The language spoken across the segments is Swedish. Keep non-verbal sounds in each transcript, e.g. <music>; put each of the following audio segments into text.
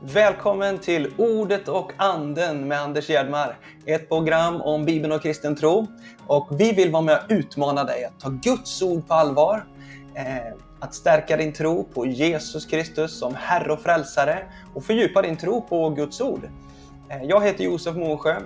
Välkommen till Ordet och anden med Anders Gerdmar. Ett program om Bibeln och kristen tro. Och vi vill vara med och utmana dig att ta Guds ord på allvar. Eh, att stärka din tro på Jesus Kristus som Herre och Frälsare och fördjupa din tro på Guds ord. Eh, jag heter Josef Mosjö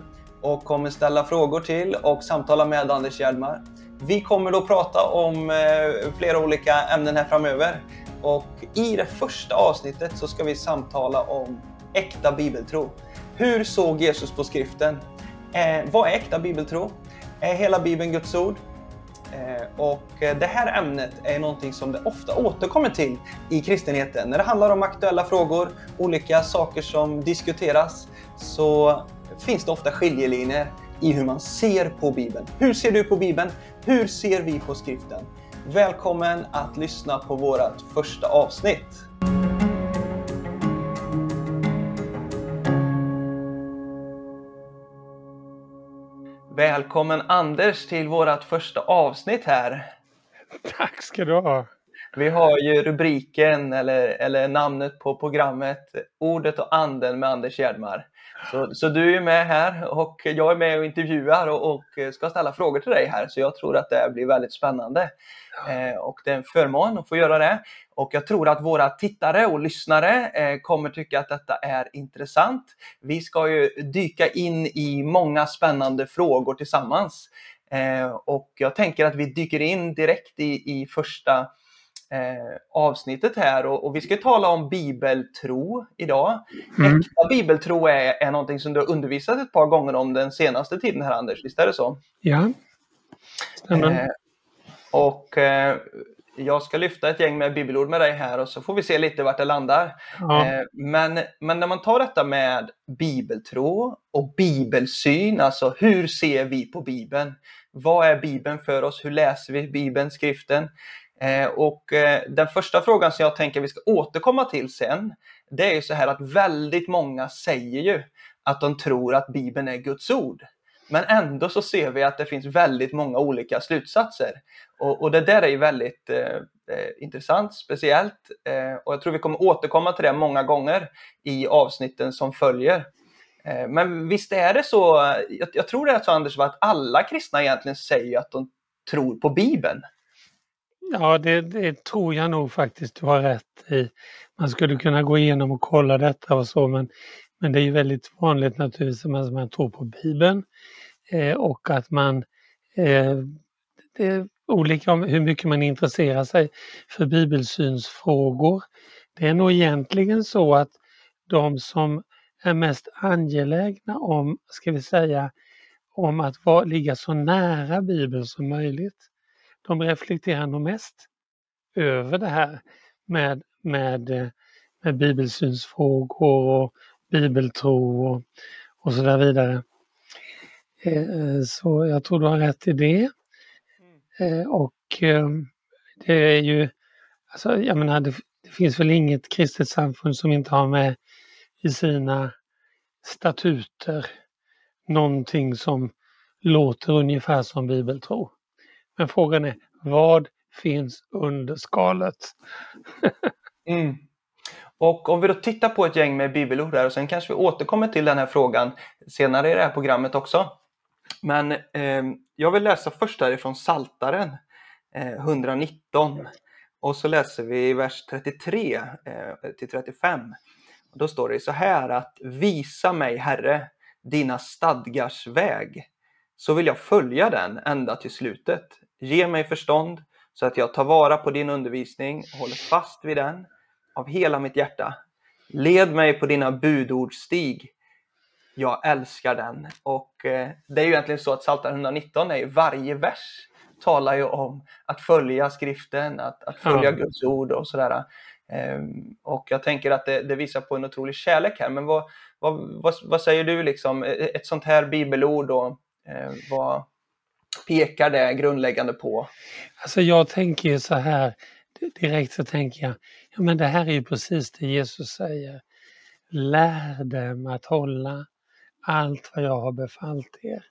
och kommer ställa frågor till och samtala med Anders Gerdmar. Vi kommer då prata om eh, flera olika ämnen här framöver. Och i det första avsnittet så ska vi samtala om äkta bibeltro. Hur såg Jesus på skriften? Eh, vad är äkta bibeltro? Är hela bibeln Guds ord? Eh, och det här ämnet är någonting som det ofta återkommer till i kristenheten. När det handlar om aktuella frågor, olika saker som diskuteras, så finns det ofta skiljelinjer i hur man ser på Bibeln. Hur ser du på Bibeln? Hur ser vi på skriften? Välkommen att lyssna på vårt första avsnitt. Välkommen Anders till vårt första avsnitt här. Tack ska du ha. Vi har ju rubriken eller, eller namnet på programmet Ordet och anden med Anders Gerdmar. Så, så, du är med här och jag är med och intervjuar och, och, ska ställa frågor till dig här. Så jag tror att det blir väldigt spännande. Eh, och det är en förmån att få göra det. Och jag tror att våra tittare och lyssnare eh, kommer tycka att detta är intressant. Vi ska ju dyka in i många spännande frågor tillsammans. Eh, och jag tänker att vi dyker in direkt i, i första eh, avsnittet här och, och, vi ska tala om bibeltro idag. Mm. Äkta bibeltro är, är någonting som du har undervisat ett par gånger om den senaste tiden här Anders, visst är det så? Ja, stämmer. Eh, och eh, jag ska lyfta ett gäng med bibelord med dig här och så får vi se lite vart det landar. Ja. Eh, men, men när man tar detta med bibeltro och bibelsyn, alltså hur ser vi på Bibeln? Vad är Bibeln för oss? Hur läser vi Bibeln, skriften? Eh, och eh, den första frågan som jag tänker vi ska återkomma till sen, det är ju så här att väldigt många säger ju att de tror att Bibeln är Guds ord. Men ändå så ser vi att det finns väldigt många olika slutsatser. Och, och det där är ju väldigt eh, eh, intressant, speciellt. Eh, och jag tror vi kommer återkomma till det många gånger i avsnitten som följer. Eh, men visst är det så, jag, jag, tror det är så Anders, att alla kristna egentligen säger att de tror på Bibeln. Ja, det, det, tror jag nog faktiskt du har rätt i. Man skulle kunna gå igenom och kolla detta och så, men, men det är ju väldigt vanligt naturligtvis att man tror på Bibeln eh, och att man eh, det är olika om hur mycket man intresserar sig för bibelsynsfrågor. Det är nog egentligen så att de som är mest angelägna om, ska vi säga, om att var, ligga så nära Bibeln som möjligt de reflekterar nog mest över det här med, med, eh, med bibelsynsfrågor och bibeltro och, och så där vidare. Eh, så jag tror du har rätt i det. Eh, och det är ju, alltså jag menar det, det finns väl inget kristet samfund som inte har med i sina statuter någonting som låter ungefär som bibeltro. Men frågan är, vad finns under skalet? <laughs> mm. Och om vi då tittar på ett gäng med bibelord där och sen kanske vi återkommer till den här frågan senare i det här programmet också. Men eh, jag vill läsa först härifrån Saltaren eh, 119 och så läser vi vers 33 eh, till 35. då står det så här att Visa mig Herre dina stadgars väg så vill jag följa den ända till slutet. Ge mig förstånd så att jag tar vara på din undervisning och håller fast vid den av hela mitt hjärta. Led mig på dina budordsstig. Jag älskar den. Och eh, det är ju egentligen så att Psaltaren 119 är varje vers talar ju om att följa skriften, att, att följa mm. Guds ord och sådär. Um, och jag tänker att det, det, visar på en otrolig kärlek här. Men vad, vad, vad, vad säger du liksom, ett sånt här bibelord och eh, vad, pekar det grundläggande på? Alltså jag tänker ju så här, direkt så tänker jag, ja men det här är ju precis det Jesus säger. Lär dem att hålla allt vad jag har befallt er.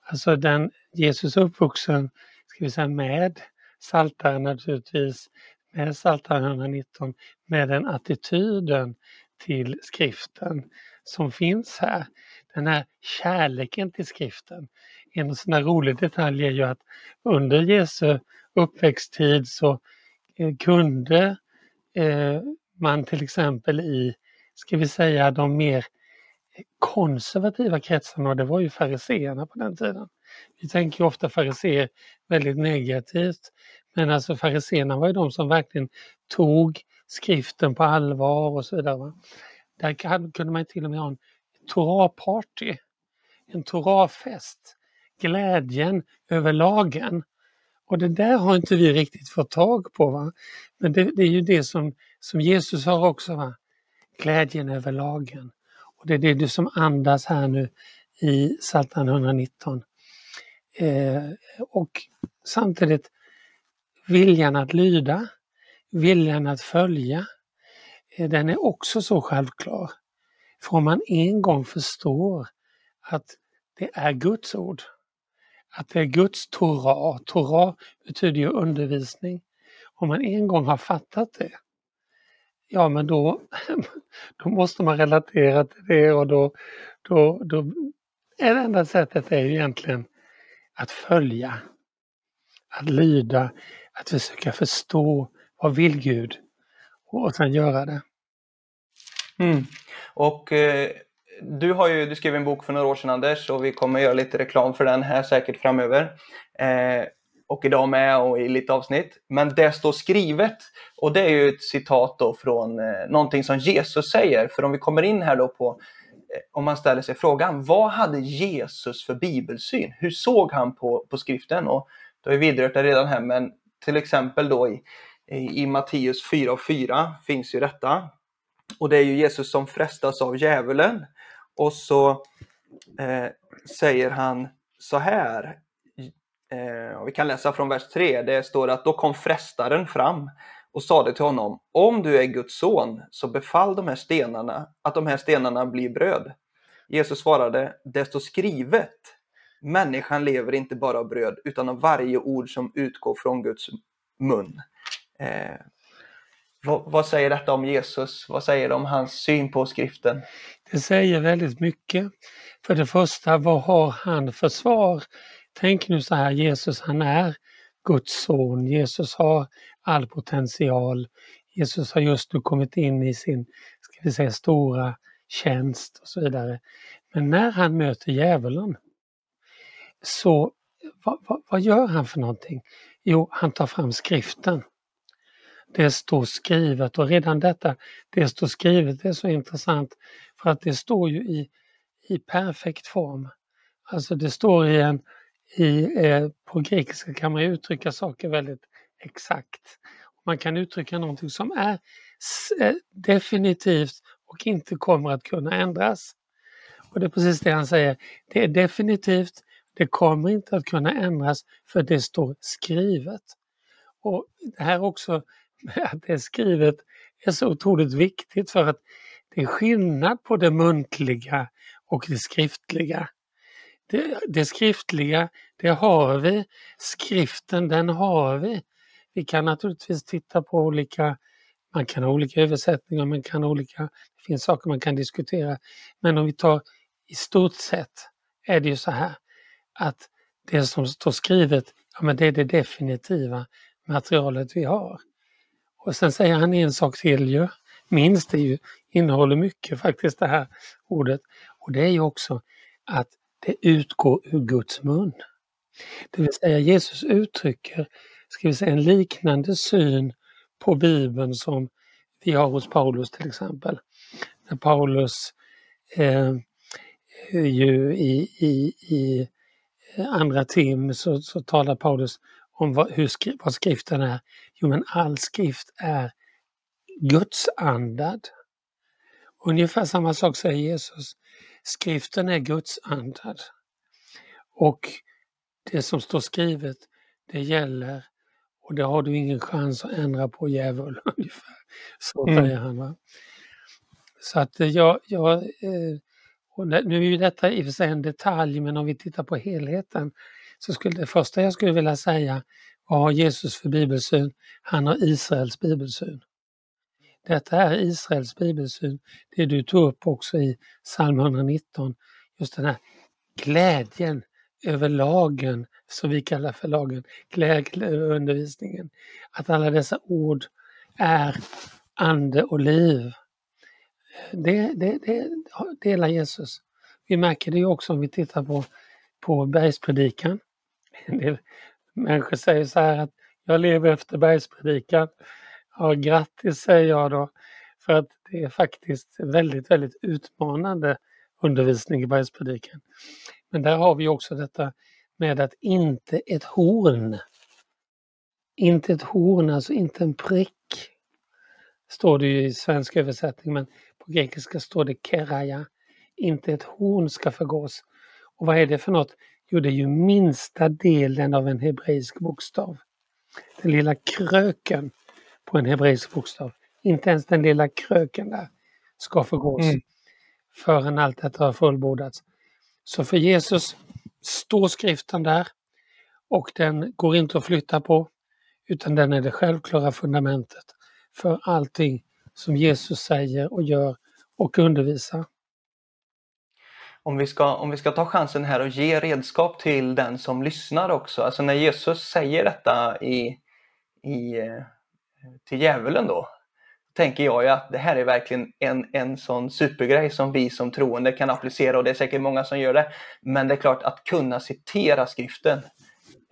Alltså den Jesus uppvuxen, ska vi säga med Saltaren naturligtvis, med Saltaren 119, med den attityden till skriften som finns här. Den här kärleken till skriften. En sån här rolig detalj är ju att under Jesu uppväxttid så eh, kunde Eh, man till exempel i, ska vi säga de mer konservativa kretsarna, och det var ju fariseerna på den tiden. Vi tänker ju ofta fariseer väldigt negativt, men alltså fariseerna var ju de som verkligen tog skriften på allvar och så vidare. Där kunde man till och med ha en Torah-party, en Torah-fest, glädjen över lagen. Och det där har inte vi riktigt fått tag på. Va? Men det, det är ju det som, som Jesus har också, va? glädjen över lagen. Och det är det som andas här nu i Psaltaren 119. Eh, och samtidigt viljan att lyda, viljan att följa, eh, den är också så självklar. För om man en gång förstår att det är Guds ord, att det är Guds Torah, Torah betyder ju undervisning. Om man en gång har fattat det, ja men då, <laughs> då måste man relatera till det och då, då, då är det enda sättet är ju egentligen att följa, att lyda, att försöka förstå vad vill Gud och sen göra det. Mm. Och eh, du har ju, du skrev en bok för några år sedan Anders och vi kommer göra lite reklam för den här säkert framöver. Eh, och idag med och i lite avsnitt. Men det står skrivet och det är ju ett citat då från eh, någonting som Jesus säger. För om vi kommer in här då på eh, om man ställer sig frågan, vad hade Jesus för bibelsyn? Hur såg han på, på skriften? Och då har vi vidrört det redan här, men till exempel då i, i, i Matteus 4 och 4 finns ju detta. Och det är ju Jesus som frestas av djävulen. Och så eh, säger han så här Eh, vi kan läsa från vers 3. Det står att då kom frestaren fram och sade till honom, om du är Guds son, så befall de här stenarna att de här stenarna blir bröd. Jesus svarade, det står skrivet, människan lever inte bara av bröd, utan av varje ord som utgår från Guds mun. Eh, vad, vad, säger detta om Jesus? Vad säger det om hans syn på skriften? Det säger väldigt mycket. För det första, vad har han för svar Tänk nu så här, Jesus han är Guds son, Jesus har all potential. Jesus har just nu kommit in i sin, ska vi säga, stora tjänst och så vidare. Men när han möter djävulen så vad, vad, vad, gör han för någonting? Jo, han tar fram skriften. Det står skrivet och redan detta, det står skrivet, det är så intressant för att det står ju i, i perfekt form. Alltså det står i en i, eh, på grekiska kan man uttrycka saker väldigt exakt. Man kan uttrycka någonting som är eh, definitivt och inte kommer att kunna ändras. Och det är precis det han säger. Det är definitivt, det kommer inte att kunna ändras för det står skrivet. Och det här också att <laughs> det är skrivet är så otroligt viktigt för att det är skillnad på det muntliga och det skriftliga. Det, det skriftliga, det har vi. Skriften, den har vi. Vi kan naturligtvis titta på olika, man kan ha olika översättningar, man kan ha olika, det finns saker man kan diskutera. Men om vi tar i stort sett är det ju så här att det som står skrivet, ja men det är det definitiva materialet vi har. Och sen säger han en sak till ju, minst är ju, innehåller mycket faktiskt det här ordet. Och det är ju också att det utgår ur Guds mun. Det vill säga Jesus uttrycker ska vi säga, en liknande syn på Bibeln som vi har hos Paulus till exempel. När Paulus eh, ju i, i, i eh, andra tim så, så talar Paulus om vad, hur, vad skriften är. Jo men all skrift är Guds andad. Ungefär samma sak säger Jesus. Skriften är Guds andad. Och det som står skrivet, det gäller och det har du ingen chans att ändra på djävul. <laughs> Ungefär. Så mm. säger han. Va? Så att eh, jag, jag eh, och nu är ju detta i och för sig en detalj, men om vi tittar på helheten så skulle det första jag skulle vilja säga, vad har Jesus för bibelsyn? Han har Israels bibelsyn. Detta är Israels bibelsyn, det du tog upp också i psalm 119. Just den här glädjen över lagen, som vi kallar för lagen, glädje över undervisningen. Att alla dessa ord är ande och liv. Det, det, det delar Jesus. Vi märker det också om vi tittar på, på bergspredikan. <laughs> En del människor säger så här att jag lever efter bergspredikan. Ja, grattis säger jag då. För att det är faktiskt väldigt, väldigt utmanande undervisning i bergspredikan. Men där har vi också detta med att inte ett horn, inte ett horn, alltså inte en prick, står det ju i svensk översättning, men på grekiska står det keraja, inte ett horn ska förgås. Och vad är det för något? Jo, det är ju minsta delen av en hebreisk bokstav. Den lilla kröken på en hebreisk bokstav. Inte ens den lilla kröken där ska förgås mm. förrän allt detta har fullbordats. Så för Jesus står skriften där och den går inte att flytta på utan den är det självklara fundamentet för allting som Jesus säger och gör och undervisar. Om vi, ska, om vi ska ta chansen här och ge redskap till den som lyssnar också. Alltså när Jesus säger detta i, i, eh, till djävulen då, tänker jag ju att det här är verkligen en, en sån supergrej som vi som troende kan applicera och det är säkert många som gör det. Men det är klart att kunna citera skriften,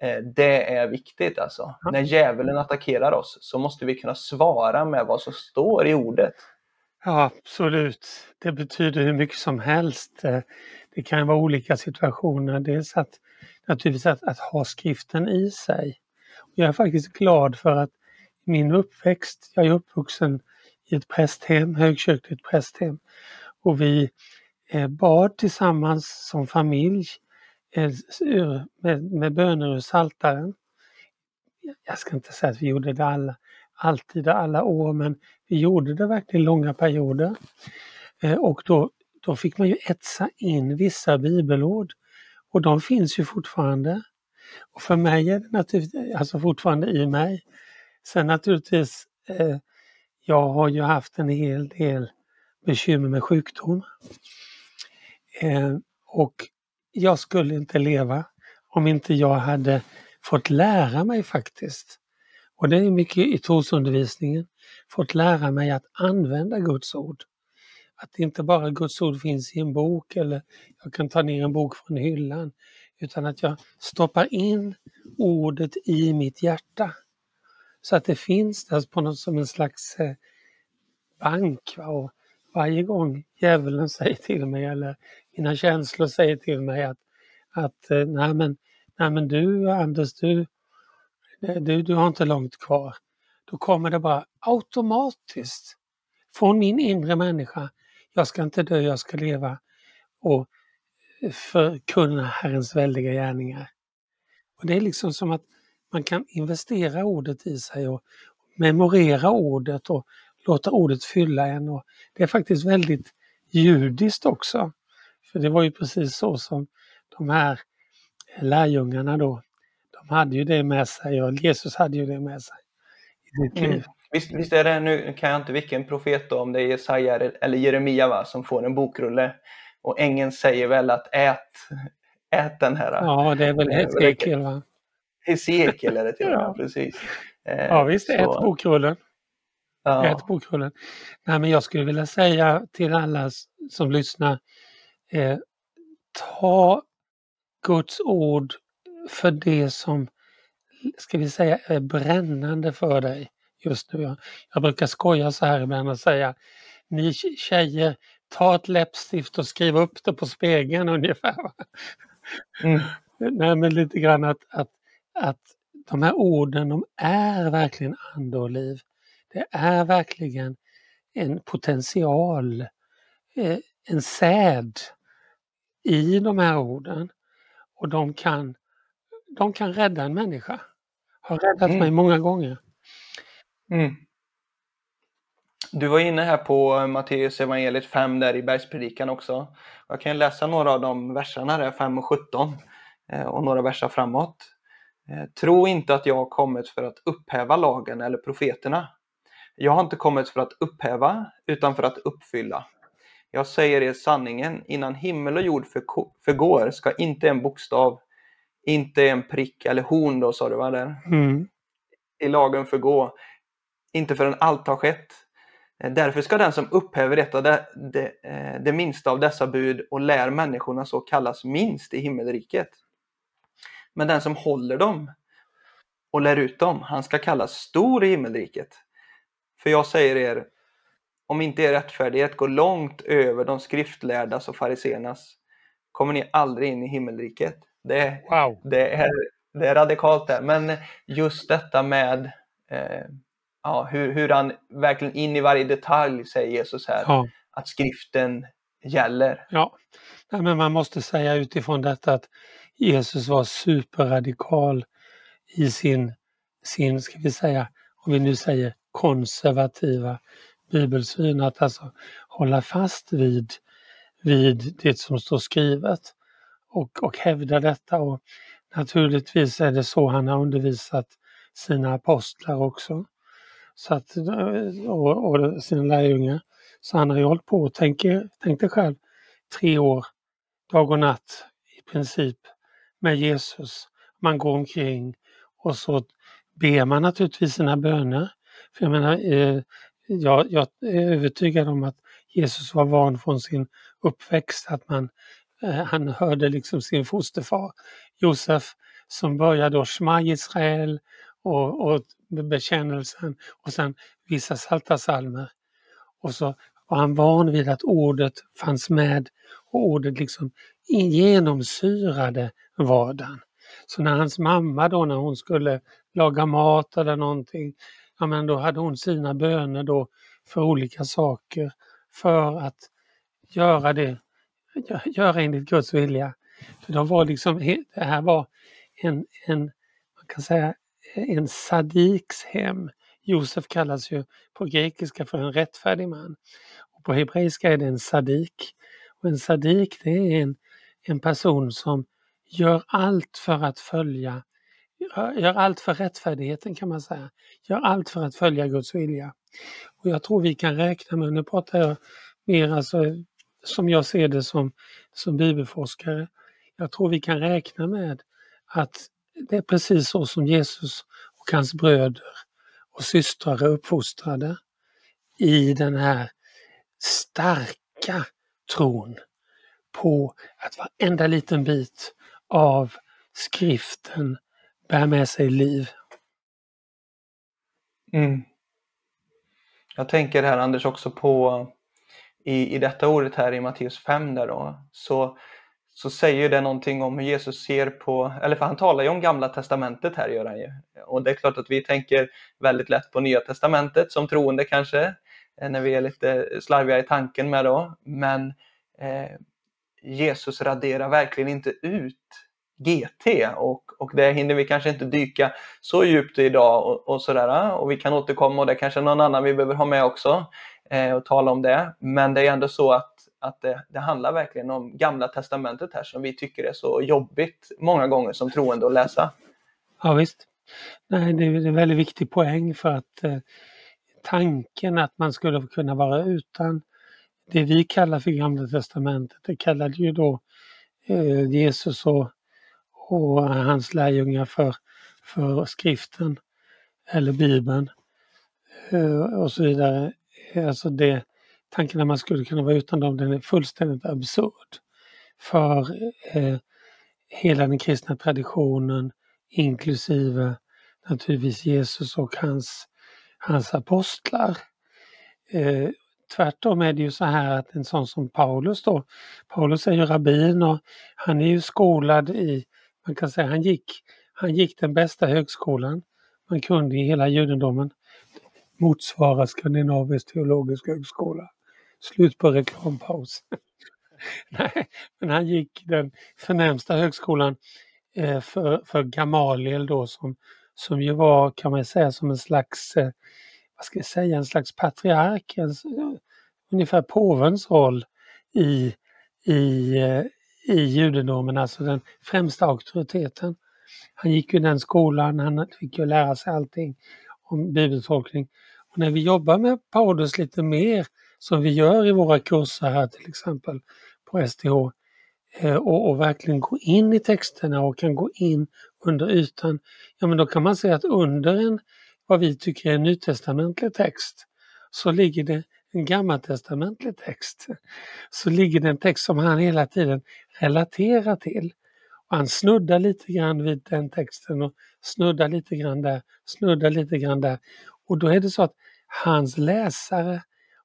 eh, det är viktigt alltså. När djävulen attackerar oss så måste vi kunna svara med vad som står i ordet. Ja, absolut. Det betyder hur mycket som helst. Eh, det kan vara olika situationer. Dels att naturligtvis att, att ha skriften i sig. Jag är faktiskt glad för att min uppväxt, jag är uppvuxen i ett prästhem, högkyrkligt prästhem. Och vi eh, bad tillsammans som familj eh, med, med böner ur Psaltaren. Jag ska inte säga att vi gjorde det alla, alltid alla år men vi gjorde det verkligen långa perioder. Eh, och då, då fick man ju etsa in vissa bibelord och de finns ju fortfarande. Och för mig är det naturligtvis, alltså fortfarande i mig. Sen naturligtvis eh, jag har ju haft en hel del bekymmer med sjukdom. Eh, och jag skulle inte leva om inte jag hade fått lära mig faktiskt. Och det är mycket i trosundervisningen. Fått lära mig att använda Guds ord. Att inte bara Guds ord finns i en bok eller jag kan ta ner en bok från hyllan. Utan att jag stoppar in ordet i mitt hjärta. Så att det finns där på något som en slags eh, bank. Va? Och varje gång djävulen säger till mig eller mina känslor säger till mig att, att eh, nej, men, nej men du Anders, du, Eh, du, du har inte långt kvar. Då kommer det bara automatiskt från min inre människa. Jag ska inte dö, jag ska leva och förkunna Herrens väldiga gärningar. Och Det är liksom som att man kan investera ordet i sig och memorera ordet och låta ordet fylla en. Och det är faktiskt väldigt judiskt också. För det var ju precis så som de här lärjungarna då, de hade ju det med sig och Jesus hade ju det med sig i sitt mm. liv. Visst, visst, är det, nu kan jag inte vilken profet då, om det är Jesaja eller Jeremia va, som får en bokrulle och ängeln säger väl att ät, ät den här. Ja, det är väl Hesekiel va? Hesekiel är det till och med, <laughs> ja. precis. ja visst, ät bokrullen. Ja. Ät bokrullen. Nej, men jag skulle vilja säga till alla som lyssnar, eh, ta Guds ord för det som, ska vi säga, är brännande för dig just nu. Jag, brukar skoja så här ibland och säga, ni tjejer, ta ett läppstift och skriv upp det på spegeln <laughs> ungefär. Mm. Nej, men lite grann att, att, att de här orden, de är verkligen ande och liv. Det är verkligen en potential, eh, en säd i de här orden. Och de kan, de kan rädda en människa. Har räddat mm. mig många gånger. Mm. Du var inne här på Matteus evangeliet 5 där i bergspredikan också. Jag kan läsa några av de verserna där, 5 och 17 eh, och några verser framåt. Eh, Tro inte att jag har kommit för att upphäva lagen eller profeterna. Jag har inte kommit för att upphäva, utan för att uppfylla. Jag säger er sanningen, innan himmel och jord förgår ska inte en bokstav, inte en prick eller horn då sa du va där? Mm. I lagen förgå, inte förrän allt har skett. Därför ska den som upphäver ett av det, det, eh, det minsta av dessa bud och lär människorna så kallas minst i himmelriket. Men den som håller dem och lär ut dem, han ska kallas stor i himmelriket. För jag säger er, om inte er rättfärdighet går långt över de skriftlärdas och fariseernas kommer ni aldrig in i himmelriket. Det, wow. det, är, det är radikalt det. Men just detta med eh, ja, hur, hur han verkligen in i varje detalj säger Jesus här, ja. att skriften gäller. Ja, Nej, men man måste säga utifrån detta att Jesus var superradikal i sin, sin, ska vi säga, om vi nu säger konservativa bibelsyn, att alltså hålla fast vid, vid det som står skrivet och, och hävdar detta. Och naturligtvis är det så han har undervisat sina apostlar också. Så att, eh, och, och sina lärjungar. Så han har ju hållit på, tänk, tänk dig själv, tre år, dag och natt i princip med Jesus. Man går omkring och så ber man naturligtvis sina böner. För jag menar, eh, jag, jag, är övertygad om att Jesus var van från sin uppväxt att man, Eh, han hörde liksom sin fosterfar Josef som började då Shma Israel och, och bekännelsen och sen vissa salta salmer. Och så var han van vid att ordet fanns med och ordet liksom genomsyrade vardagen. Så när hans mamma då när hon skulle laga mat eller någonting, ja men då hade hon sina böner då för olika saker för att göra det, göra enligt Guds vilja. För de var liksom, det här var en, en man kan säga en sadiks hem. Josef kallas ju på grekiska för en rättfärdig man. Och på hebreiska är det en sadik. Och en sadik det är en, en person som gör allt för att följa, gör allt för rättfärdigheten kan man säga. Gör allt för att följa Guds vilja. Och jag tror vi kan räkna med, nu pratar jag mer alltså som jag ser det som, som bibelforskare, jag tror vi kan räkna med att det är precis så som Jesus och hans bröder och systrar är uppfostrade i den här starka tron på att varenda liten bit av skriften bär med sig liv. Mm. Jag tänker här Anders också på i, i detta ordet här i Matteus 5 där då, så så säger det någonting om hur Jesus ser på, eller för han talar ju om gamla testamentet här gör han ju. Och det är klart att vi tänker väldigt lätt på nya testamentet som troende kanske, eh, när vi är lite slarviga i tanken med då. Men eh, Jesus raderar verkligen inte ut GT och, och det hinner vi kanske inte dyka så djupt i idag och, och sådär. Och vi kan återkomma och det är kanske någon annan vi behöver ha med också eh, och tala om det. Men det är ändå så att att det, det, handlar verkligen om Gamla Testamentet här som vi tycker är så jobbigt många gånger som troende att läsa. Ja visst. Nej, det är en väldigt viktig poäng för att eh, tanken att man skulle kunna vara utan det vi kallar för Gamla Testamentet, det kallade ju då eh, Jesus och, och hans lärjungar för, för skriften eller Bibeln eh, och så vidare. Alltså det, tanken att man skulle kunna vara utan dem, den är fullständigt absurd. För eh, hela den kristna traditionen, inklusive naturligtvis Jesus och hans, hans apostlar. Eh, tvärtom är det ju så här att en sån som Paulus då, Paulus är ju rabbin och han är ju skolad i, man kan säga han gick, han gick den bästa högskolan man kunde i hela judendomen motsvarar Skandinavisk teologisk högskola. Slut på reklampaus. <laughs> Nej, men han gick den förnämsta högskolan eh, för, för Gamaliel då som, som ju var kan man säga som en slags, eh, vad ska jag säga, en slags patriark, en, ungefär påvens roll i, i, eh, i judendomen, alltså den främsta auktoriteten. Han gick ju den skolan, han fick ju lära sig allting om bibeltolkning. Och när vi jobbar med Paulus lite mer, som vi gör i våra kurser här till exempel på STH, eh, och, och, verkligen gå in i texterna och kan gå in under ytan, ja men då kan man säga att under en, vad vi tycker är en nytestamentlig text, så ligger det en gammaltestamentlig text. Så ligger det en text som han hela tiden relaterar till. Och han snuddar lite grann vid den texten och snuddar lite grann där, snuddar lite grann där. Och då är det så att hans läsare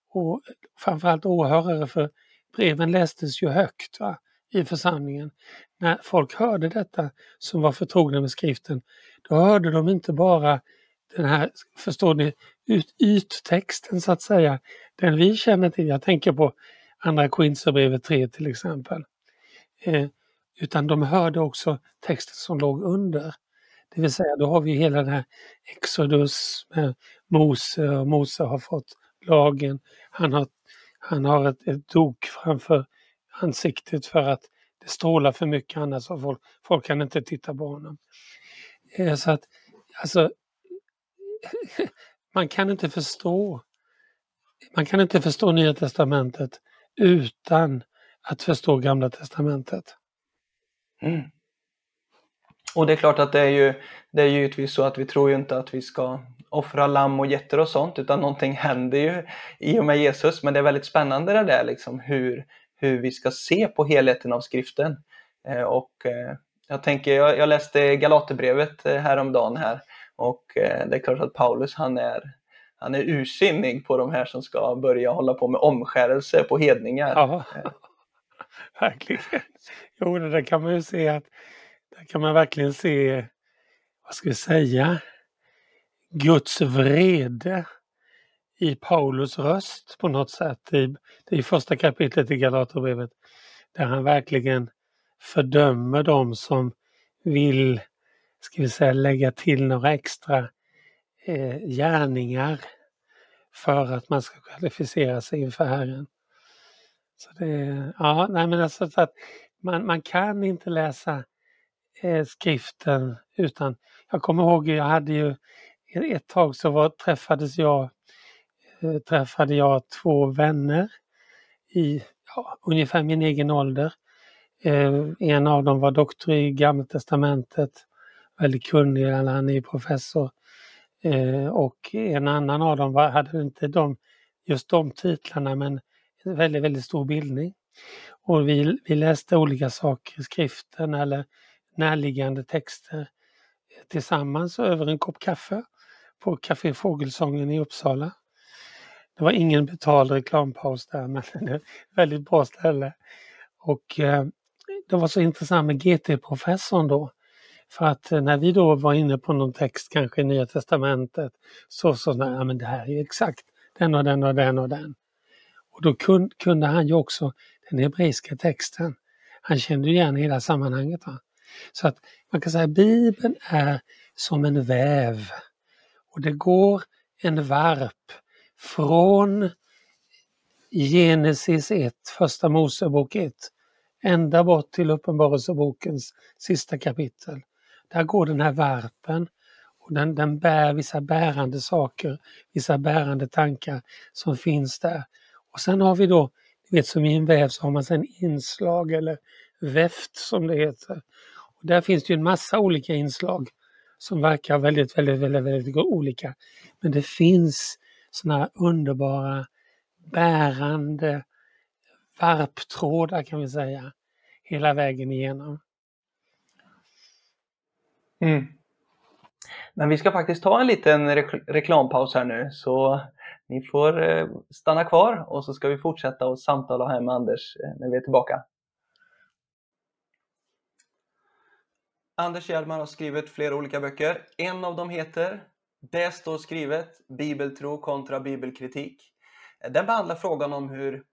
och framförallt åhörare, för breven lästes ju högt va, i församlingen. När folk hörde detta som var förtrogna med skriften, då hörde de inte bara den här, förstår ni, ut, yttexten så att säga, den vi känner till. Jag tänker på Andra Korinthierbrevet 3 till exempel. Eh, utan de hörde också texten som låg under. Det vill säga, då har vi hela den här Exodus med Mose och Mose har fått lagen. Han har, han har ett, ett dok framför ansiktet för att det strålar för mycket annars och folk, folk kan inte titta på honom. Eh, så att, alltså, <laughs> man kan inte förstå man kan inte förstå Nya Testamentet utan att förstå Gamla Testamentet. Mm. Och det är klart att det är ju det är givetvis så att vi tror ju inte att vi ska offra lamm och getter och sånt utan någonting <laughs> händer ju i och med Jesus. Men det är väldigt spännande det där liksom hur, hur vi ska se på helheten av skriften. Eh, och eh, jag tänker, jag, jag läste Galaterbrevet eh, häromdagen här och eh, det är klart att Paulus han är han är ursinnig på de här som ska börja hålla på med omskärelse på hedningar. Ja, <laughs> verkligen. Jo, det där kan man ju se att där kan man verkligen se, vad ska vi säga, Guds vrede i Paulus röst på något sätt. Det är i första kapitlet i Galaterbrevet där han verkligen fördömer dem som vill, ska vi säga, lägga till några extra eh, gärningar för att man ska kvalificera sig inför Herren. Så det, ja, nej men alltså att man, man kan inte läsa eh, Eh, skriften utan, jag kommer ihåg, jag hade ju ett tag så var, träffades jag, eh, träffade jag två vänner i ja, ungefär min egen ålder. Eh, en av dem var doktor i Gamla Testamentet, väldigt kunnig, han är professor och en annan av dem var, hade inte de, just de titlarna men väldigt, väldigt stor bildning. Och vi, vi läste olika saker i skriften eller närliggande texter eh, tillsammans över en kopp kaffe på Café Fågelsången i Uppsala. Det var ingen betald reklampaus där <laughs> men det är ett väldigt bra ställe. Och eh, det var så intressant med GT-professorn då för att eh, när vi då var inne på någon text, kanske i Nya Testamentet, så sa han, ja men det här är exakt den och den och den och den. Och då kunde han ju också den hebreiska texten. Han kände igen hela sammanhanget. Va? Så att man kan säga att Bibeln är som en väv. Och det går en varp från Genesis 1, första Mosebok 1, ända bort till Uppenbarelsebokens sista kapitel. Där går den här varpen och den, den bär vissa bärande saker, vissa bärande tankar som finns där. Och sen har vi då, ni vet som i en väv så har man sen inslag eller väft som det heter. Där finns det ju en massa olika inslag som verkar väldigt, väldigt, väldigt, väldigt olika. Men det finns sådana här underbara bärande varptrådar kan vi säga hela vägen igenom. Mm. Men vi ska faktiskt ta en liten re reklampaus här nu så ni får eh, stanna kvar och så ska vi fortsätta och samtala här med Anders eh, när vi är tillbaka. Anders Hjelmar har skrivit flera olika böcker. En av dem heter Det står skrivet Bibeltro kontra bibelkritik. Den behandlar frågan om hur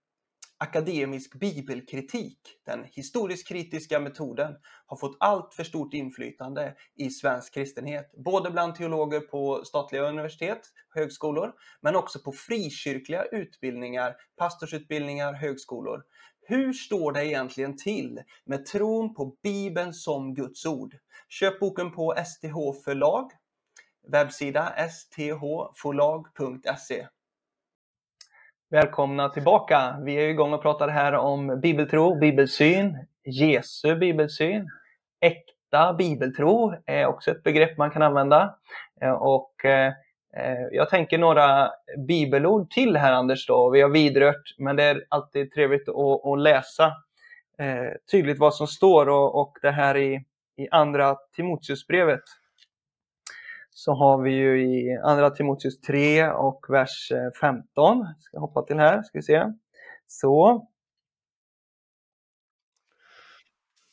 akademisk bibelkritik, den historiskt kritiska metoden, har fått allt för stort inflytande i svensk kristenhet. Både bland teologer på statliga universitet, högskolor, men också på frikyrkliga utbildningar, pastorsutbildningar, högskolor. Hur står det egentligen till med tron på Bibeln som Guds ord? Köp boken på STH förlag. webbsida sthforlag.se. Välkomna tillbaka! Vi är igång och pratar här om bibeltro, bibelsyn, Jesu bibelsyn. Äkta bibeltro är också ett begrepp man kan använda. Eh, och eh, Eh, jag tänker några bibelord till här Anders då. Vi har vidrört, men det är alltid trevligt att, att läsa eh, tydligt vad som står och, och det här i i andra Timoteusbrevet så har vi ju i andra Timoteus 3 och vers eh, 15. Jag ska hoppa till här, ska vi se. Så.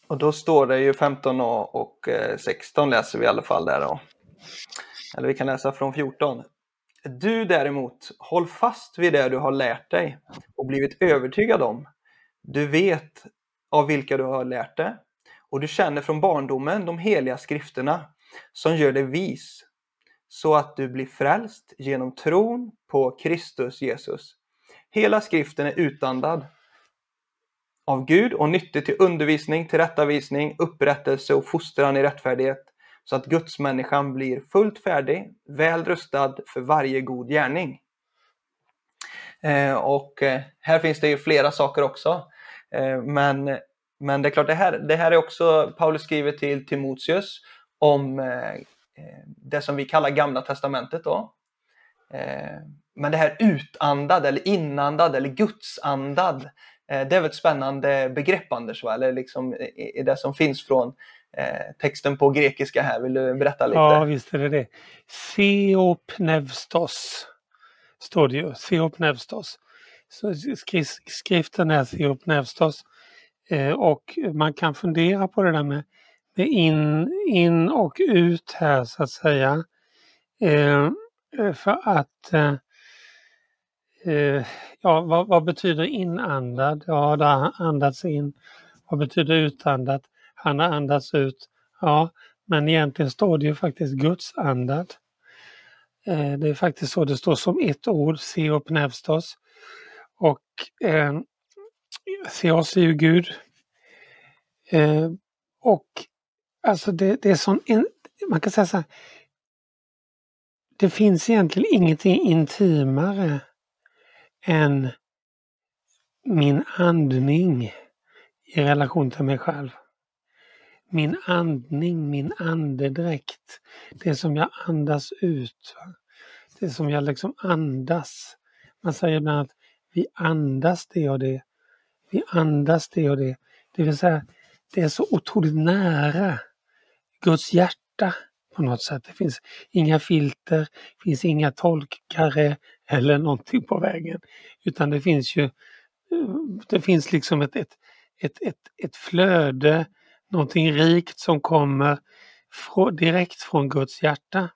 Och då står det ju 15 och 16 läser vi i alla fall där då. Eller vi kan läsa från 14. Du däremot, håll fast vid det du har lärt dig och blivit övertygad om. Du vet av vilka du har lärt dig och du känner från barndomen de heliga skrifterna som gör dig vis så att du blir frälst genom tron på Kristus Jesus. Hela skriften är utandad av Gud och nyttig till undervisning, tillrättavisning, upprättelse och fostran i rättfärdighet så att gudsmänniskan blir fullt färdig, väl rustad för varje god gärning. Eh, och eh, här finns det ju flera saker också. Eh, men men det är klart, det här, det här är också Paulus skriver till Timoteus om eh, eh det som vi kallar Gamla Testamentet. Då. Eh, men det här utandad eller inandad eller gudsandad, eh, det är väl ett spännande begrepp Anders, va? eller liksom eh, i, i det som finns från eh, Eh, texten på grekiska här. Vill du berätta lite? Ja, visst är det det. Theopnevstos står det ju. Seopnevstos. Så skriften är Theopnevstos Eh, och man kan fundera på det där med, med in, in och ut här så att säga. Eh, eh för att eh, eh, Ja, vad, vad, betyder inandad? Ja, det har andats in. Vad betyder utandat? Han har andats ut. Ja, men egentligen står det ju faktiskt gudsandad. andad. Eh, det är faktiskt så det står som ett ord, Seopnevstos. Och eh, seos är ju Gud. Eh, och alltså det, det är sån, man kan säga så här, det finns egentligen ingenting intimare än min andning i relation till mig själv. Min andning, min andedräkt, det som jag andas ut. Det som jag liksom andas. Man säger ibland att vi andas det och det. Vi andas det och det. Det vill säga, det är så otroligt nära Guds hjärta på något sätt. Det finns inga filter, det finns inga tolkare eller någonting på vägen. Utan det finns ju eh, det finns liksom ett, ett, ett, ett, ett flöde, någonting rikt som kommer direkt från Guds hjärta.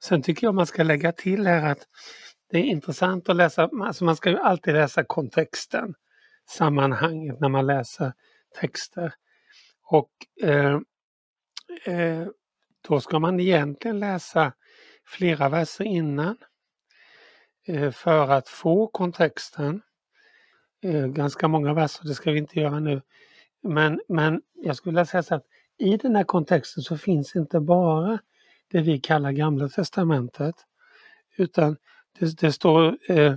Sen tycker jag man ska lägga till här att det är intressant att läsa, alltså man ska ju alltid läsa kontexten sammanhanget när man läser texter. Och eh, eh, då ska man egentligen läsa flera verser innan eh, för att få kontexten. Eh, ganska många verser, det ska vi inte göra nu. Men, men jag skulle vilja säga så att i den här kontexten så finns inte bara det vi kallar Gamla Testamentet utan det, det står eh,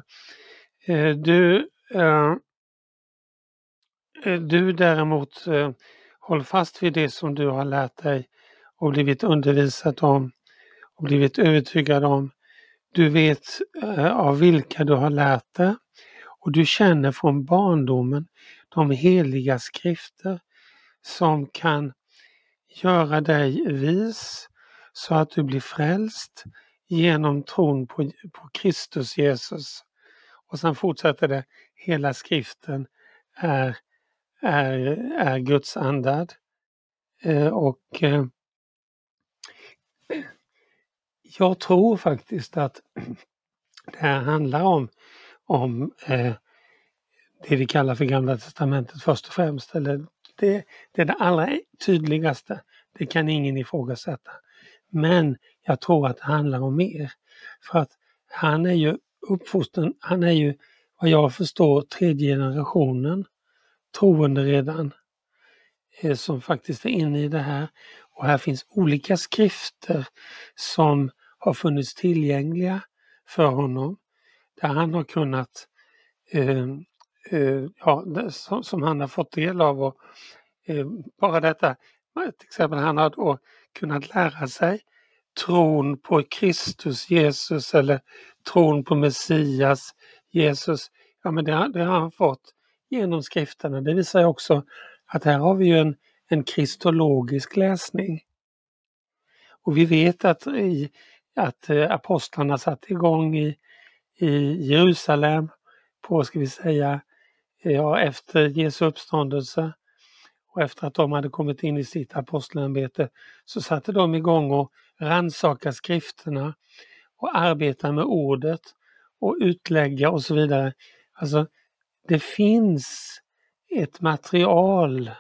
eh, du eh, eh, du däremot eh, håll fast vid det som du har lärt dig och blivit undervisad om och blivit övertygad om. Du vet eh, av vilka du har lärt dig och du känner från barndomen de heliga skrifter som kan göra dig vis så att du blir frälst genom tron på, på Kristus Jesus. Och sen fortsätter det, hela skriften är är, är Guds andad. Eh, och eh, jag tror faktiskt att <clears throat> det här handlar om, om eh, det vi kallar för Gamla Testamentet först och främst. Eller det, det är det allra tydligaste. Det kan ingen ifrågasätta. Men jag tror att det handlar om mer. För att han är ju uppfostran, han är ju vad jag förstår tredje generationen troende redan. Eh, som faktiskt är inne i det här. Och här finns olika skrifter som har funnits tillgängliga för honom. Där han har kunnat, eh, Eh, ja, som, som, han har fått del av. Och, eh, bara detta, till exempel han har då kunnat lära sig tron på Kristus Jesus eller tron på Messias Jesus. Ja men det, det har han fått genom skrifterna. Det visar också att här har vi ju en, en kristologisk läsning. Och vi vet att, i, att eh, apostlarna satte igång i, i Jerusalem på, ska vi säga, ja, efter Jesu uppståndelse och efter att de hade kommit in i sitt apostelämbete så satte de igång och rannsaka skrifterna och arbeta med ordet och utlägga och så vidare. Alltså, det finns ett material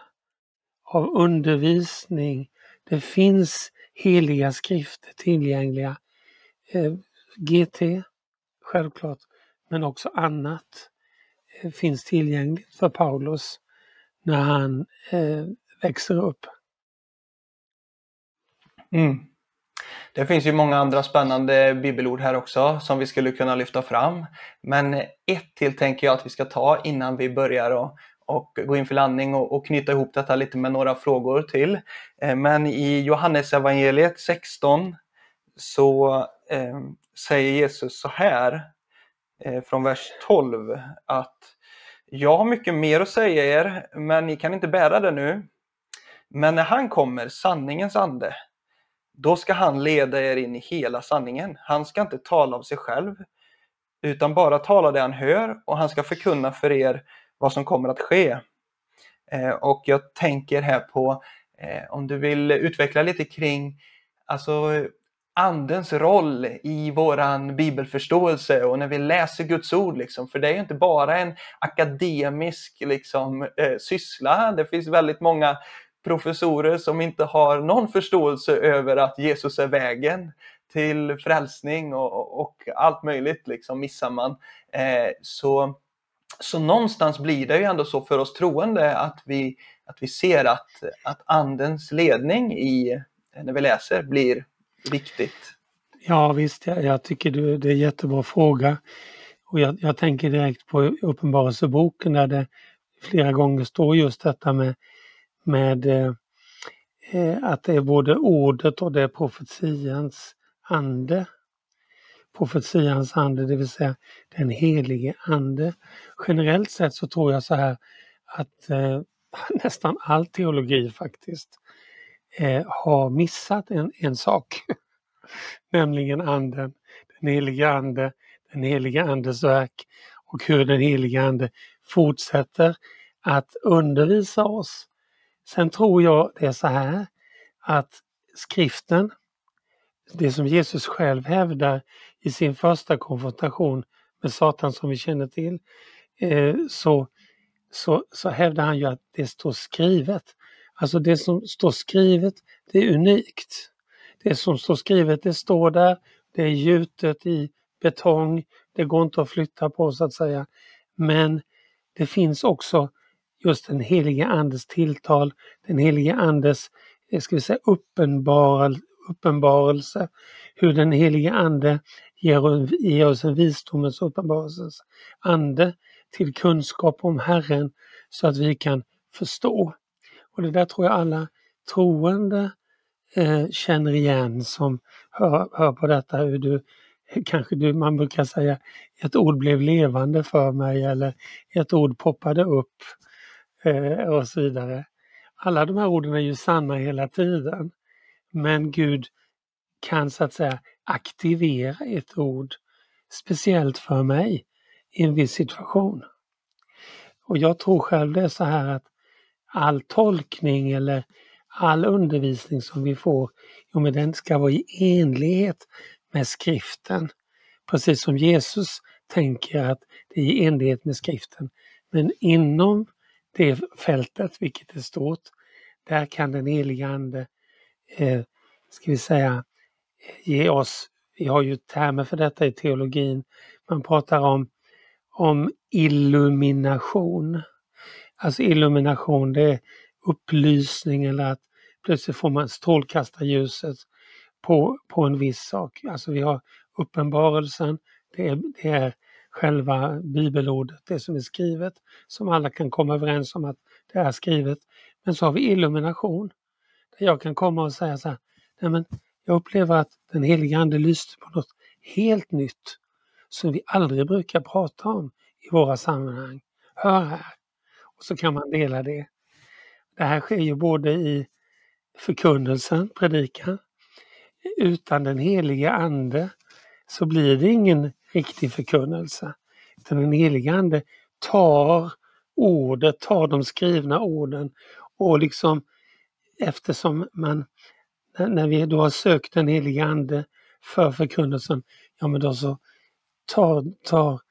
av undervisning. Det finns heliga skrifter tillgängliga. Eh, GT, självklart, men också annat finns tillgängligt för Paulus när han eh, växer upp. Mm. Det finns ju många andra spännande bibelord här också som vi skulle kunna lyfta fram. Men ett till tänker jag att vi ska ta innan vi börjar och, och gå in för landning och, och, knyta ihop detta lite med några frågor till. Eh, men i Johannes evangeliet 16 så eh, säger Jesus så här Eh, från vers 12 att jag har mycket mer att säga er, men ni kan inte bära det nu. Men när han kommer, sanningens ande, då ska han leda er in i hela sanningen. Han ska inte tala av sig själv, utan bara tala det han hör och han ska förkunna för er vad som kommer att ske. Eh, och jag tänker här på, eh, om du vill utveckla lite kring alltså, andens roll i våran bibelförståelse och när vi läser Guds ord. Liksom. För det är ju inte bara en akademisk liksom, eh, syssla. Det finns väldigt många professorer som inte har någon förståelse över att Jesus är vägen till frälsning och, och allt möjligt liksom missar man. Eh, så, så någonstans blir det ju ändå så för oss troende att vi, att vi ser att, att andens ledning i, när vi läser blir viktigt. Ja visst, jag, jag tycker du, det är en jättebra fråga. Och jag, jag tänker direkt på Uppenbarelseboken där det flera gånger står just detta med, med eh, eh att det är både ordet och det är profetians ande. Profetians ande, det vill säga den helige ande. Generellt sett så tror jag så här att eh, <laughs> nästan all teologi faktiskt eh, har missat en, en sak. <laughs> Nämligen anden, den heliga ande, den heliga andes verk och hur den heliga ande fortsätter att undervisa oss Sen tror jag det är så här att skriften, det som Jesus själv hävdar i sin första konfrontation med Satan som vi känner till, eh, så, så, så hävdar han ju att det står skrivet. Alltså det som står skrivet, det är unikt. Det som står skrivet, det står där, det är gjutet i betong, det går inte att flytta på så att säga. Men det finns också just den helige Andes tilltal, den helige Andes eh, ska vi säga, uppenbar, uppenbarelse, hur den helige Ande ger, ger oss en visdomens uppenbarelsens ande till kunskap om Herren så att vi kan förstå. Och det där tror jag alla troende eh, känner igen som hör, hör på detta hur du <laughs> kanske du, man brukar säga ett ord blev levande för mig eller ett ord poppade upp eh, och så vidare. Alla de här orden är ju sanna hela tiden. Men Gud kan så att säga aktivera ett ord speciellt för mig i en viss situation. Och jag tror själv det är så här att all tolkning eller all undervisning som vi får, jo men den ska vara i enlighet med skriften. Precis som Jesus tänker att det är i enlighet med skriften. Men inom det fältet, vilket är stort, där kan den helige Ande, eh, ska vi säga, ge oss, vi har ju termer för detta i teologin, man pratar om, om illumination. Alltså illumination, det är upplysning eller att plötsligt får man strålkastarljuset på, på en viss sak. Alltså vi har uppenbarelsen, det är, det är själva bibelordet, det som är skrivet, som alla kan komma överens om att det är skrivet. Men så har vi illumination, där jag kan komma och säga så här, nej men jag upplever att den heliga Ande lyste på något helt nytt som vi aldrig brukar prata om i våra sammanhang. Hör här! Så kan man dela det. Det här sker ju både i förkunnelsen, predikan. Utan den heliga Ande så blir det ingen riktig förkunnelse. Utan den heliga Ande tar ordet, tar de skrivna orden och liksom eftersom man när vi då har sökt den heliga Ande för förkunnelsen, ja men då så tar, tar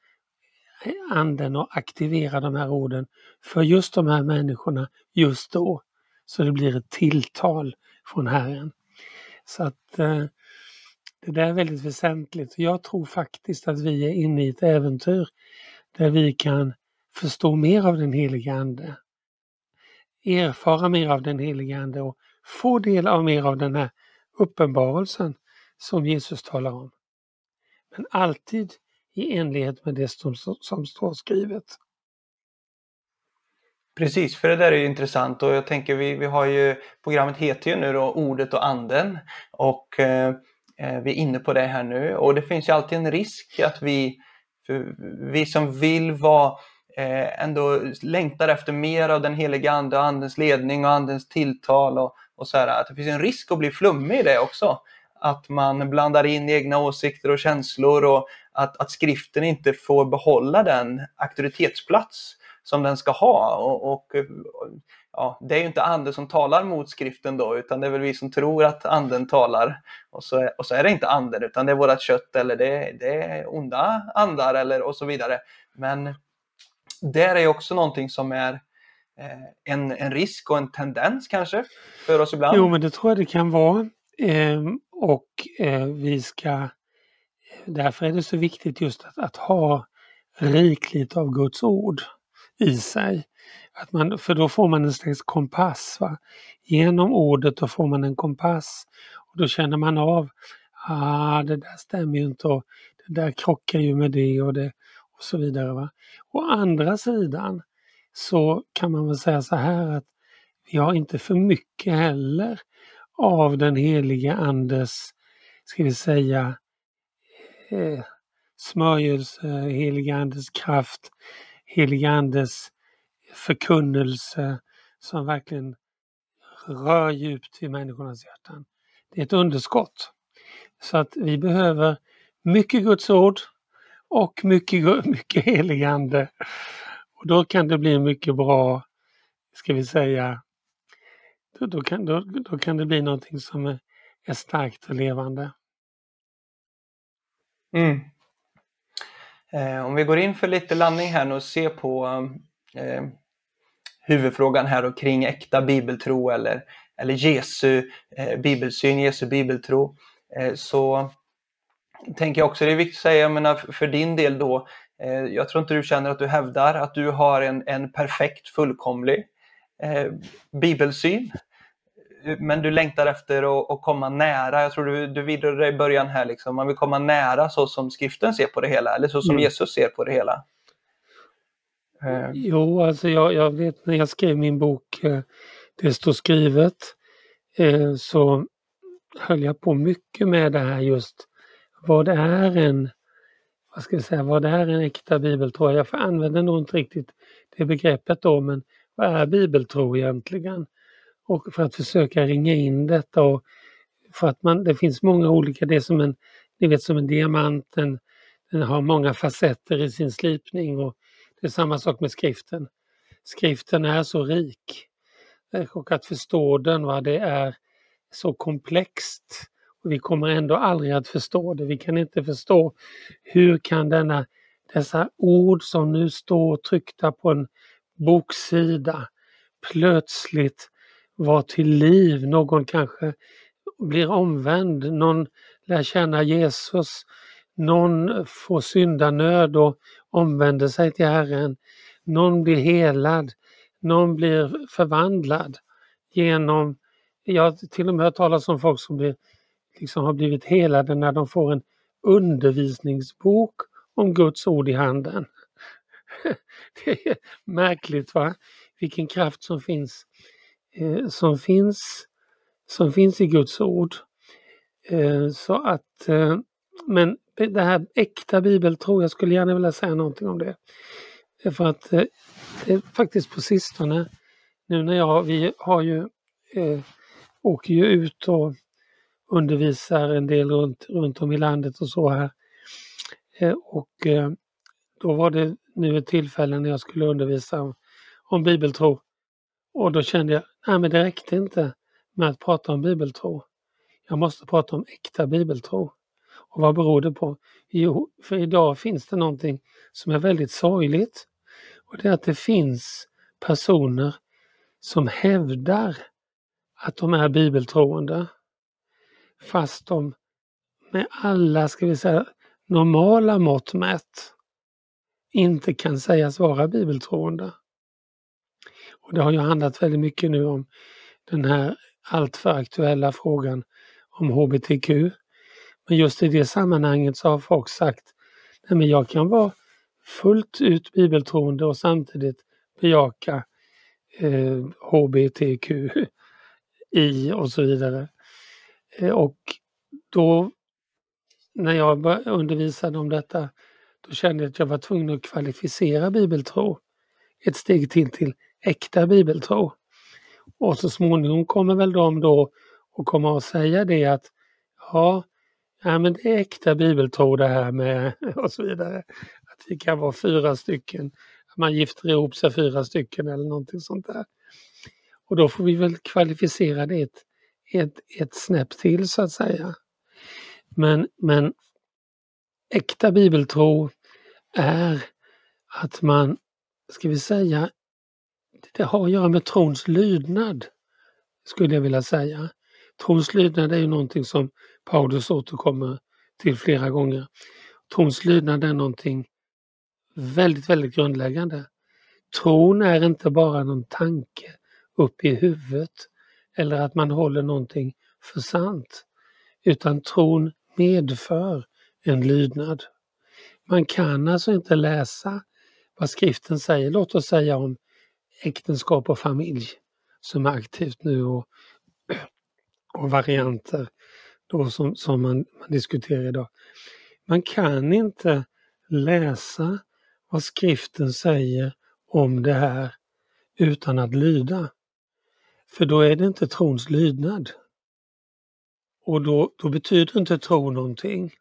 anden och aktivera de här orden för just de här människorna just då. Så det blir ett tilltal från Herren. Så att eh, det där är väldigt väsentligt. Jag tror faktiskt att vi är inne i ett äventyr där vi kan förstå mer av den heliga Ande. Erfara mer av den heliga Ande och få del av mer av den här uppenbarelsen som Jesus talar om. Men alltid i enlighet med det som, som står skrivet. Precis, för det där är ju intressant och jag tänker vi, vi har ju, programmet heter ju nu då Ordet och Anden och eh, eh vi är inne på det här nu och det finns ju alltid en risk att vi, vi som vill vara eh, ändå längtar efter mer av den heliga Ande och Andens ledning och Andens tilltal och, och så här, att det finns en risk att bli flummig i det också. Att man blandar in egna åsikter och känslor och att, att skriften inte får behålla den auktoritetsplats som den ska ha. Och, och, ja, det är ju inte anden som talar mot skriften då, utan det är väl vi som tror att anden talar. Och så, är, och så är det inte anden, utan det är vårt kött eller det, det är onda andar eller och så vidare. Men där är också någonting som är eh, en, en risk och en tendens kanske för oss ibland. Jo, men det tror jag det kan vara. Eh, och eh, vi ska Därför är det så viktigt just att, att ha rikligt av Guds ord i sig. Att man, för då får man en slags kompass. Va? Genom ordet då får man en kompass. Och Då känner man av, ah det där stämmer ju inte och det där krockar ju med det och, det, och så vidare. Va? Å andra sidan så kan man väl säga så här att vi har inte för mycket heller av den heliga Andes, ska vi säga, eh, smörjelse, heliga Andes kraft, heliga Andes förkunnelse som verkligen rör djupt i människornas hjärtan. Det är ett underskott. Så att vi behöver mycket Guds ord och mycket, <laughs> mycket helig Ande. Och då kan det bli mycket bra, ska vi säga, då, då, kan, då, då kan det bli någonting som är, är starkt och levande. Mm. Eh, om vi går in för lite landning här nu och ser på eh, huvudfrågan här och kring äkta bibeltro eller, eller Jesu eh, bibelsyn, Jesu bibeltro, eh, så tänker jag också det är viktigt att säga, jag menar, för din del då, eh, jag tror inte du känner att du hävdar att du har en, en perfekt, fullkomlig eh, bibelsyn men du längtar efter att, komma nära. Jag tror du, du vidrörde i början här, liksom. man vill komma nära så som skriften ser på det hela, eller så som mm. Jesus ser på det hela. Uh. Jo, alltså jag, jag, vet när jag skrev min bok eh, Det står skrivet eh, så höll jag på mycket med det här just vad är en vad ska jag säga, vad är en äkta bibeltro? Jag använder nog inte riktigt det begreppet då, men vad är bibeltro egentligen? Och för att försöka ringa in detta och för att man, det finns många olika, det är som en, ni vet som en diamant, den, den har många facetter i sin slipning och det är samma sak med skriften. Skriften är så rik eh, och att förstå den, va, det är så komplext. Och vi kommer ändå aldrig att förstå det. Vi kan inte förstå hur kan denna, dessa ord som nu står tryckta på en boksida plötsligt var till liv. Någon kanske blir omvänd, någon lär känna Jesus, någon får syndanöd och omvänder sig till Herren, någon blir helad, någon blir förvandlad genom, jag har till och med hört talas om folk som blir, liksom har blivit helade när de får en undervisningsbok om Guds ord i handen. <laughs> Det är märkligt va? Vilken kraft som finns, eh, som finns, som finns i Guds ord. Eh, så att, eh, men det här äkta bibeltro, jag skulle gärna vilja säga någonting om det. För att eh, det är faktiskt på sistone, nu när jag, vi har ju, eh, åker ju ut och undervisar en del runt, runt om i landet och så här. Eh, och eh, då var det nu ett tillfälle när jag skulle undervisa om, om bibeltro. Och då kände jag, nej men det räckte inte med att prata om bibeltro. Jag måste prata om äkta bibeltro. Och vad beror det på? Jo, för idag finns det någonting som är väldigt sorgligt. Och det är att det finns personer som hävdar att de är bibeltroende. Fast de med alla, ska vi säga, normala mått mätt inte kan sägas vara bibeltroende. Och det har ju handlat väldigt mycket nu om den här alltför aktuella frågan om HBTQ. Men just i det sammanhanget så har folk sagt Nej, men jag kan vara fullt ut bibeltroende och samtidigt bejaka eh, HBTQI <laughs> och så vidare. Eh, och då när jag undervisade om detta då kände jag att jag var tvungen att kvalificera bibeltro ett steg till till äkta bibeltro. Och så småningom kommer väl de då och kommer att säga det att ja, ja men det är äkta bibeltro det här med <laughs> och så vidare. Att vi kan vara fyra stycken, att man gifter ihop sig fyra stycken eller någonting sånt där. Och då får vi väl kvalificera det ett, ett, ett snäpp till så att säga. Men, men äkta bibeltro är att man, ska vi säga, det har att göra med trons lydnad, skulle jag vilja säga. Trons lydnad är ju någonting som Paulus återkommer till flera gånger. Trons lydnad är någonting väldigt, väldigt grundläggande. Tron är inte bara någon tanke upp i huvudet eller att man håller någonting för sant, utan tron medför en lydnad. Man kan alltså inte läsa vad skriften säger, låt oss säga om äktenskap och familj som är aktivt nu och, <clears throat> och varianter då som, som man, man diskuterar idag. Man kan inte läsa vad skriften säger om det här utan att lyda. För då är det inte trons lydnad. Och då, då betyder inte tro någonting.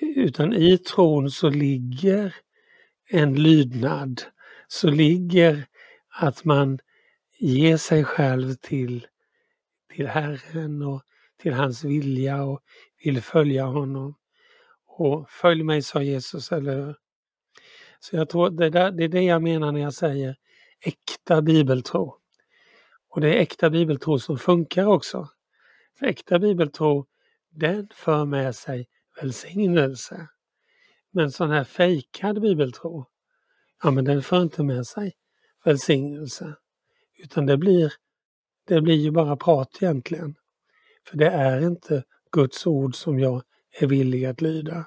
Utan i tron så ligger en lydnad, så ligger att man ger sig själv till, till Herren och till hans vilja och vill följa honom. Och följ mig, sa Jesus, eller hur? Så jag tror det, där, det är det jag menar när jag säger äkta bibeltro. Och det är äkta bibeltro som funkar också. För äkta bibeltro, den för med sig välsignelse. Men sån här fejkad bibeltro, ja men den för inte med sig välsignelse. Utan det blir, det blir ju bara prat egentligen. För det är inte Guds ord som jag är villig att lyda.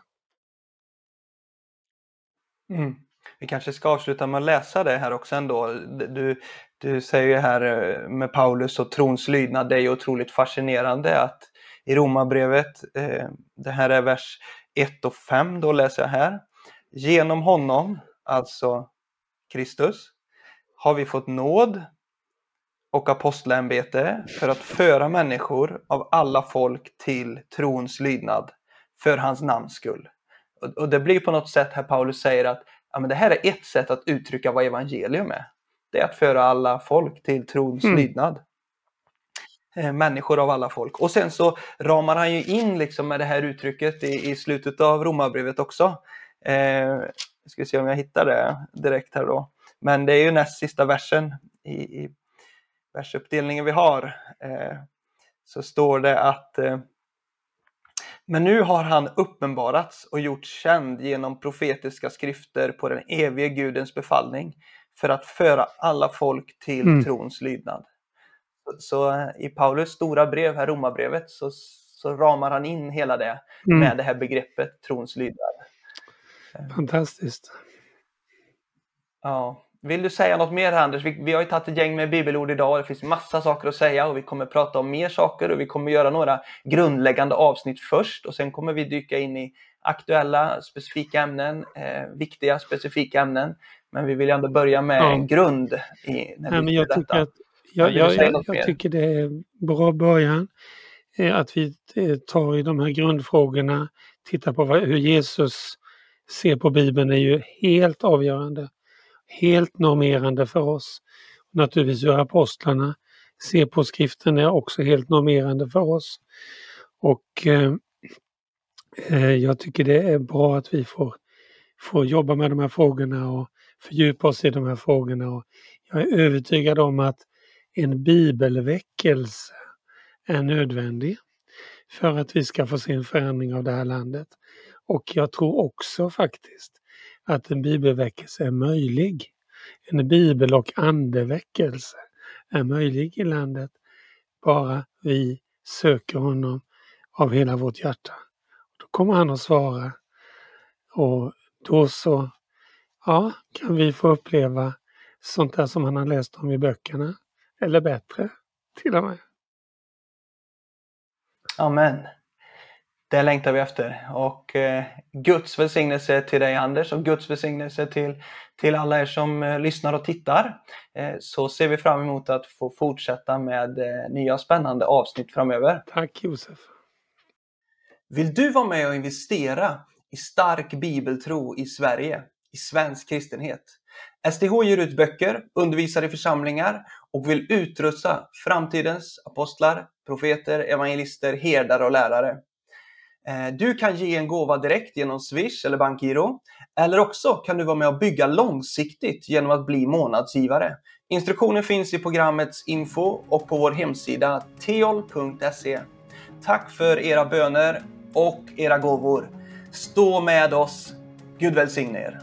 Mm. Vi kanske ska avsluta med att läsa det här också ändå. Du, du säger här eh, med Paulus och trons lydnad, det är ju otroligt fascinerande att i Romarbrevet, eh, det här är vers 1 och 5, då läser jag här. Genom honom, alltså Kristus, har vi fått nåd och apostlämbete för att föra människor av alla folk till trons lydnad för hans namns skull. Och, det blir på något sätt här Paulus säger att ja, men det här är ett sätt att uttrycka vad evangelium är. Det är att föra alla folk till trons mm. lydnad. Eh, människor av alla folk. Och sen så ramar han ju in liksom med det här uttrycket i, i slutet av romarbrevet också. Eh, jag ska se om jag hittar det direkt här då. Men det är ju näst sista versen i, i versuppdelningen vi har. Eh, så står det att eh, men nu har han uppenbarats och gjorts känd genom profetiska skrifter på den evige Gudens befallning för att föra alla folk till mm. trons lydnad. Så eh, i Paulus stora brev, här Romarbrevet, så, så ramar han in hela det mm. med det här begreppet trons lydnad. Fantastiskt. Ja. Vill du säga något mer Anders? Vi, vi, har ju tagit ett gäng med bibelord idag. Det finns massa saker att säga och vi kommer prata om mer saker och vi kommer göra några grundläggande avsnitt först och sen kommer vi dyka in i aktuella specifika ämnen, eh, viktiga specifika ämnen. Men vi vill ändå börja med ja. en grund. I, när vi jag, tycker att, jag, jag, jag, tycker det är bra början eh, att vi eh, tar i de här grundfrågorna, tittar på vad, hur Jesus ser på Bibeln är ju helt avgörande helt normerande för oss. Naturligtvis hur apostlarna ser på skriften är också helt normerande för oss. Och eh, eh, jag tycker det är bra att vi får, får jobba med de här frågorna och fördjupa oss i de här frågorna. Och jag är övertygad om att en bibelväckelse är nödvändig för att vi ska få se en förändring av det här landet. Och jag tror också faktiskt att en bibelväckelse är möjlig. En bibel och andeväckelse är möjlig i landet bara vi söker honom av hela vårt hjärta. Då kommer han att svara och då så ja, kan vi få uppleva sånt där som han har läst om i böckerna. Eller bättre till och med. Amen. Det längtar vi efter. Och eh, Guds välsignelse till dig Anders och Guds välsignelse till, till alla er som eh, lyssnar och tittar. Eh, så ser vi fram emot att få fortsätta med eh, nya spännande avsnitt framöver. Tack Josef. Vill du vara med och investera i stark bibeltro i Sverige, i svensk kristenhet? SDH ger ut böcker, undervisar i församlingar och vill utrusta framtidens apostlar, profeter, evangelister, herdar och lärare. Eh, du kan ge en gåva direkt genom Swish eller Bankgiro. Eller också kan du vara med och bygga långsiktigt genom att bli månadsgivare. Instruktioner finns i programmets info och på vår hemsida teol.se. Tack för era böner och era gåvor. Stå med oss. Gud välsigne er.